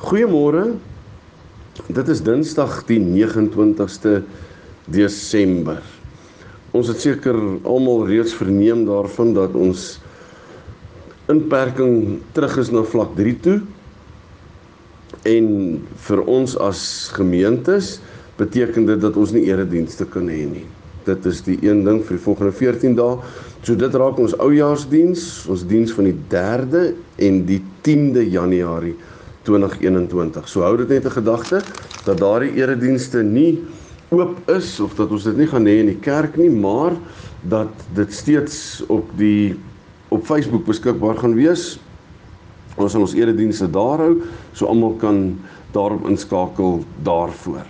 Goeiemôre. Dit is Dinsdag die 29ste Desember. Ons het seker almal reeds verneem daarvan dat ons inperking terug is na vlak 3 toe. En vir ons as gemeentes beteken dit dat ons nie eredienste kan hê nie. Dit is die een ding vir die volgende 14 dae. So dit raak ons oujaarsdiens, ons diens van die 3de en die 10de Januarie 2021. So hou dit net 'n gedagte dat daardie eredienste nie oop is of dat ons dit nie gaan hê in die kerk nie, maar dat dit steeds op die op Facebook beskikbaar gaan wees. Ons sal ons eredienste daar hou, so almal kan daarop inskakel daarvoor.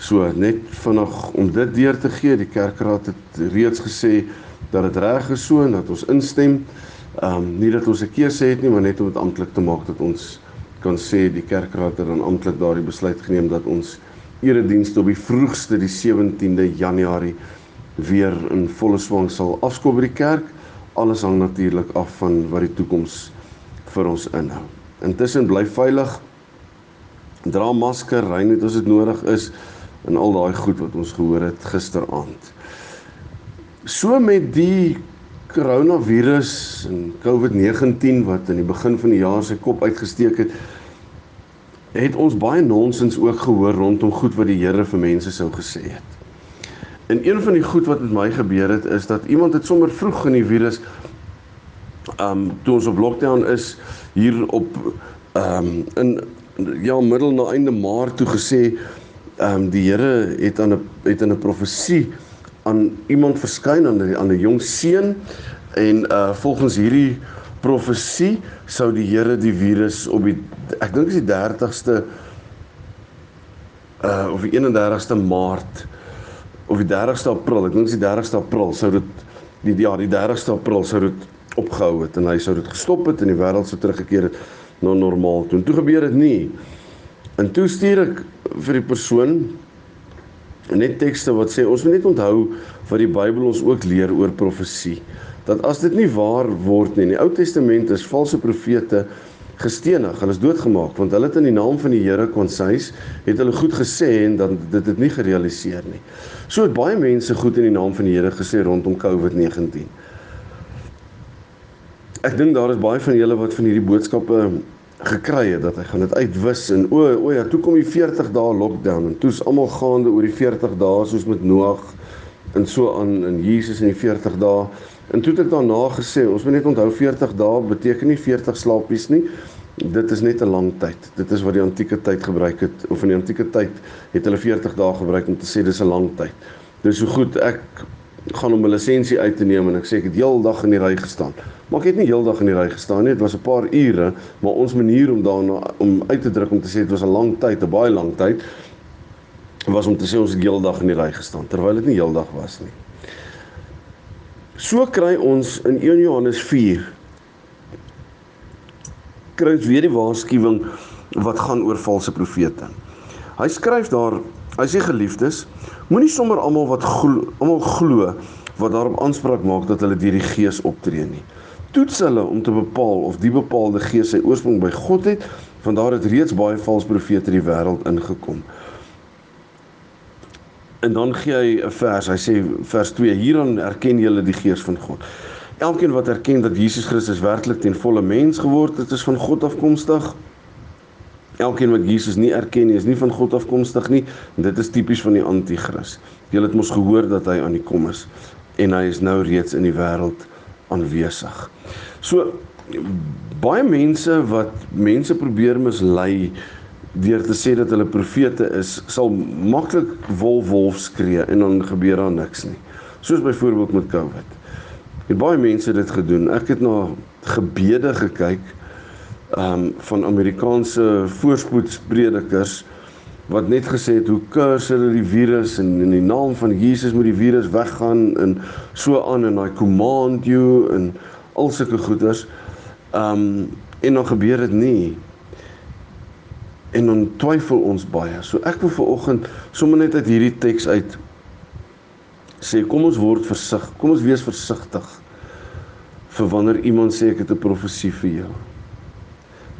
So net vinnig om dit deur te gee, die kerkraad het reeds gesê dat dit reg is so en dat ons instem. Ehm um, nie dat ons 'n keuse het nie, maar net om dit amptelik te maak dat ons kan sê die kerkraad het dan amptelik daardie besluit geneem dat ons eredienste op die vroegste die 17de Januarie weer in volle swang sal afskop by die kerk. Alles hang natuurlik af van wat die toekoms vir ons inhou. Intussen bly veilig. Dra masker, ry net as dit nodig is en al daai goed wat ons gehoor het gisteraand. So met die koronavirus en COVID-19 wat in die begin van die jaar sy kop uitgesteek het, het ons baie nonsens ook gehoor rondom goed wat die Here vir mense sou gesê het. En een van die goed wat met my gebeur het is dat iemand het sommer vroeg in die virus um toe ons op lockdown is hier op um in ja middel na einde Maart toe gesê um die Here het aan 'n het in 'n profesie aan iemand verskyn aan 'n aan 'n jong seun en uh volgens hierdie profesie sou die Here die virus op die ek dink is die 30ste uh of die 31ste Maart of die 30ste April, ek dink is die 30ste April sou dit die ja, die 30ste April sou dit opgehou het en hy sou dit gestop het en die wêreld sou teruggekeer het na normaal. Toe toe gebeur dit nie. En toe stuur ek vir die persoon net tekste wat sê ons moet net onthou wat die Bybel ons ook leer oor profesie. Dat as dit nie waar word nie, in die Ou Testament is valse profete gestenig, hulle is doodgemaak want hulle het in die naam van die Here konsuis het hulle goed gesê en dan dit het nie gerealiseer nie. So het baie mense goed in die naam van die Here gesê rondom COVID-19. Ek dink daar is baie van julle wat van hierdie boodskappe gekry het dat hy gaan dit uitwis en o o ja, toe kom die 40 dae lockdown en toe's almal gaande oor die 40 dae soos met Noag en so aan in Jesus in die 40 dae. En toe het ek daarna gesê, ons moet net onthou 40 dae beteken nie 40 slaapies nie. Dit is net 'n lang tyd. Dit is wat die antieke tyd gebruik het of in die antieke tyd het hulle 40 dae gebruik om te sê dis 'n lang tyd. Dis so goed ek gaan om 'n lisensie uit te neem en ek sê ek het heeldag in die ry gestaan. Maar ek het nie heeldag in die ry gestaan nie, dit was 'n paar ure, maar ons manier om daarna om uit te druk om te sê dit was 'n lang tyd, 'n baie lang tyd was om te sê ons het heeldag in die ry gestaan terwyl dit nie heeldag was nie. So kry ons in 1 Johannes 4 kry ons weer die waarskuwing wat gaan oor valse profete. Hy skryf daar, hy sê geliefdes, Moenie sommer almal wat almal glo wat daarop aanspraak maak dat hulle deur die Gees optree nie. Toets hulle om te bepaal of die bepaalde gees sy oorsprong by God het, want daar het reeds baie valse profete in die wêreld ingekom. En dan gee hy 'n vers. Hy sê vers 2: Hieraan erken julle die gees van God. Elkeen wat erken dat Jesus Christus werklik ten volle mens geword het, is van God afkomstig. Elkeen wat Jesus nie erken nie, is nie van God afkomstig nie. Dit is tipies van die anti-kris. Jy het mos gehoor dat hy aan die kom is en hy is nou reeds in die wêreld aanwesig. So baie mense wat mense probeer mislei deur te sê dat hulle profete is, sal maklik wolf wolf skree en dan gebeur daar niks nie. Soos byvoorbeeld met COVID. Het baie mense dit gedoen. Ek het na gebede gekyk ehm um, van Amerikaanse voorspoedspredikers wat net gesê het hoe curse hulle die virus en in die naam van Jesus moet die virus weggaan en so aan en I command you en al sulke goeders. Ehm um, en dan gebeur dit nie. En dan twyfel ons baie. So ek wil vanoggend sommer net uit hierdie teks uit sê kom ons word versig. Kom ons wees versigtig vir wanneer iemand sê ek het 'n profesie vir jou.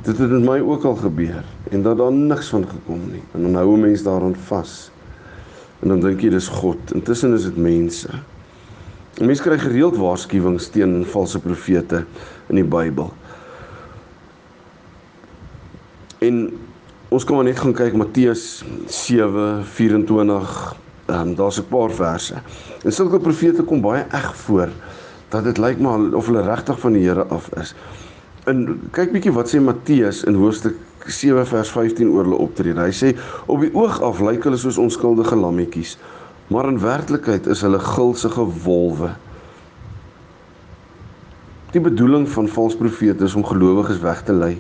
Dit het met my ook al gebeur en dat daar niks van gekom nie. En dan hou 'n mens daaraan vas. En dan dink jy dis God. Intussen is dit mense. Mense kry gereeld waarskuwings teen valse profete in die Bybel. En ons kan maar net gaan kyk Matteus 7:24. Ehm um, daar's 'n paar verse. En sulke profete kom baie eg voor dat dit lyk maar of hulle regtig van die Here af is. En kyk bietjie wat sê Matteus in hoofstuk 7 vers 15 oor hulle optrede. Hy sê op die oog af lyk hulle soos onskuldige lammetjies, maar in werklikheid is hulle gulsige wolwe. Die bedoeling van valse profete is om gelowiges weg te lei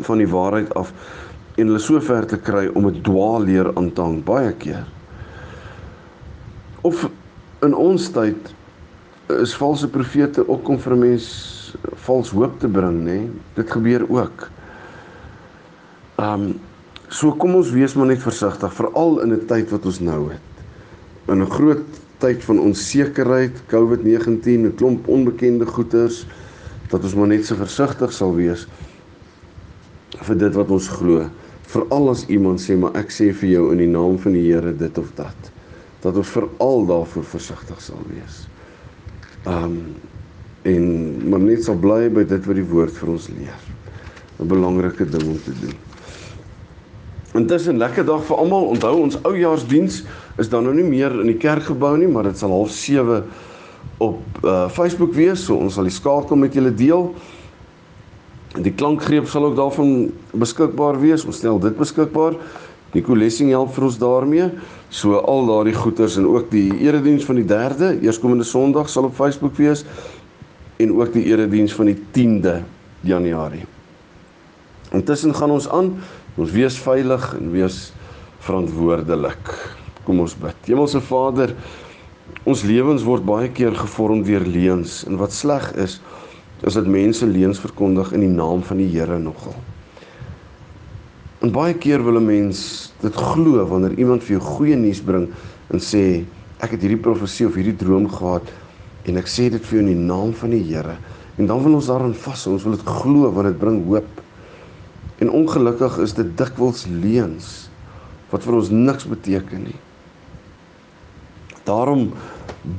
van die waarheid af en hulle so ver te kry om 'n dwaalleer aan te hang baie keer. Of in ons tyd is valse profete ook om vir 'n mens vals hoop te bring, nê? Dit gebeur ook. Um so kom ons wees maar net versigtig, veral in 'n tyd wat ons nou het. In 'n groot tyd van onsekerheid, COVID-19, 'n klomp onbekende goeters, dat ons maar net so versigtig sal wees vir dit wat ons glo. Veral as iemand sê maar ek sê vir jou in die naam van die Here dit of dat, dat ons veral daarvoor versigtig sal wees. Um en maar net sal bly by dit wat die woord vir ons leer. 'n Belangrike ding om te doen. Intussen lekker dag vir almal. Onthou ons oujaarsdiens is dan nou nie meer in die kerkgebou nie, maar dit sal half 7 op uh Facebook wees. So ons sal die skakel met julle deel. Die klankgreep sal ook daarvan beskikbaar wees. Ons stel dit beskikbaar. Nico Lessing help vir ons daarmee. So al daardie goeders en ook die erediens van die 3de, eerskomende Sondag sal op Facebook wees en ook die erediens van die 10de Januarie. Intussen gaan ons aan. Ons wees veilig en wees verantwoordelik. Kom ons bid. Hemelse Vader, ons lewens word baie keer gevorm deur leuns en wat sleg is, is dat mense leuns verkondig in die naam van die Here nogal. En baie keer wil 'n mens dit glo wanneer iemand vir jou goeie nuus bring en sê ek het hierdie profesie of hierdie droom gehad en ek sê dit vir jou in die naam van die Here. En dan wil ons daarin vashou. Ons wil dit glo want dit bring hoop. En ongelukkig is dit dikwels leuns wat vir ons niks beteken nie. Daarom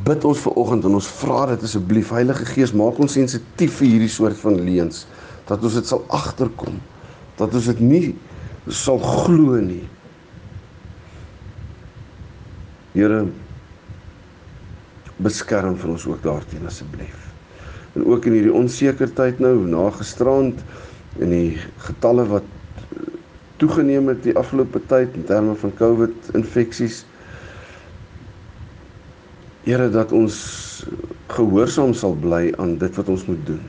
bid ons ver oggend en ons vra dit asseblief Heilige Gees maak ons sensitief vir hierdie soort van leuns dat ons dit sal agterkom dat ons dit nie sal glo nie. Here beskerm vir ons ook daarteen asseblief. En ook in hierdie onseker tyd nou na gisterand en die getalle wat toegeneem het die afgelope tyd in terme van COVID infeksies. Here dat ons gehoorsaam sal bly aan dit wat ons moet doen.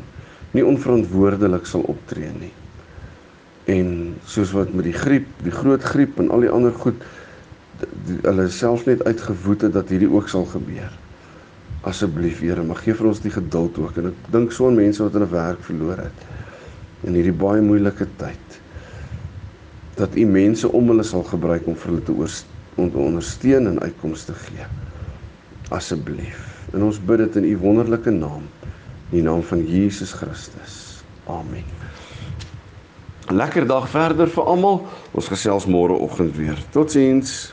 Nie onverantwoordelik sal optree nie en soos wat met die griep, die groot griep en al die ander goed hulle self net uitgewoed het dat hierdie ook sal gebeur. Asseblief Here, mag gee vir ons die geduld ook en ek dink so aan mense wat hulle werk verloor het in hierdie baie moeilike tyd. Dat U mense om hulle sal gebruik om vir hulle te ondersteun en uitkomste te gee. Asseblief. En ons bid dit in U wonderlike naam, in die naam van Jesus Christus. Amen. Lekker dag verder vir almal. Ons gesels môre oggend weer. Totsiens.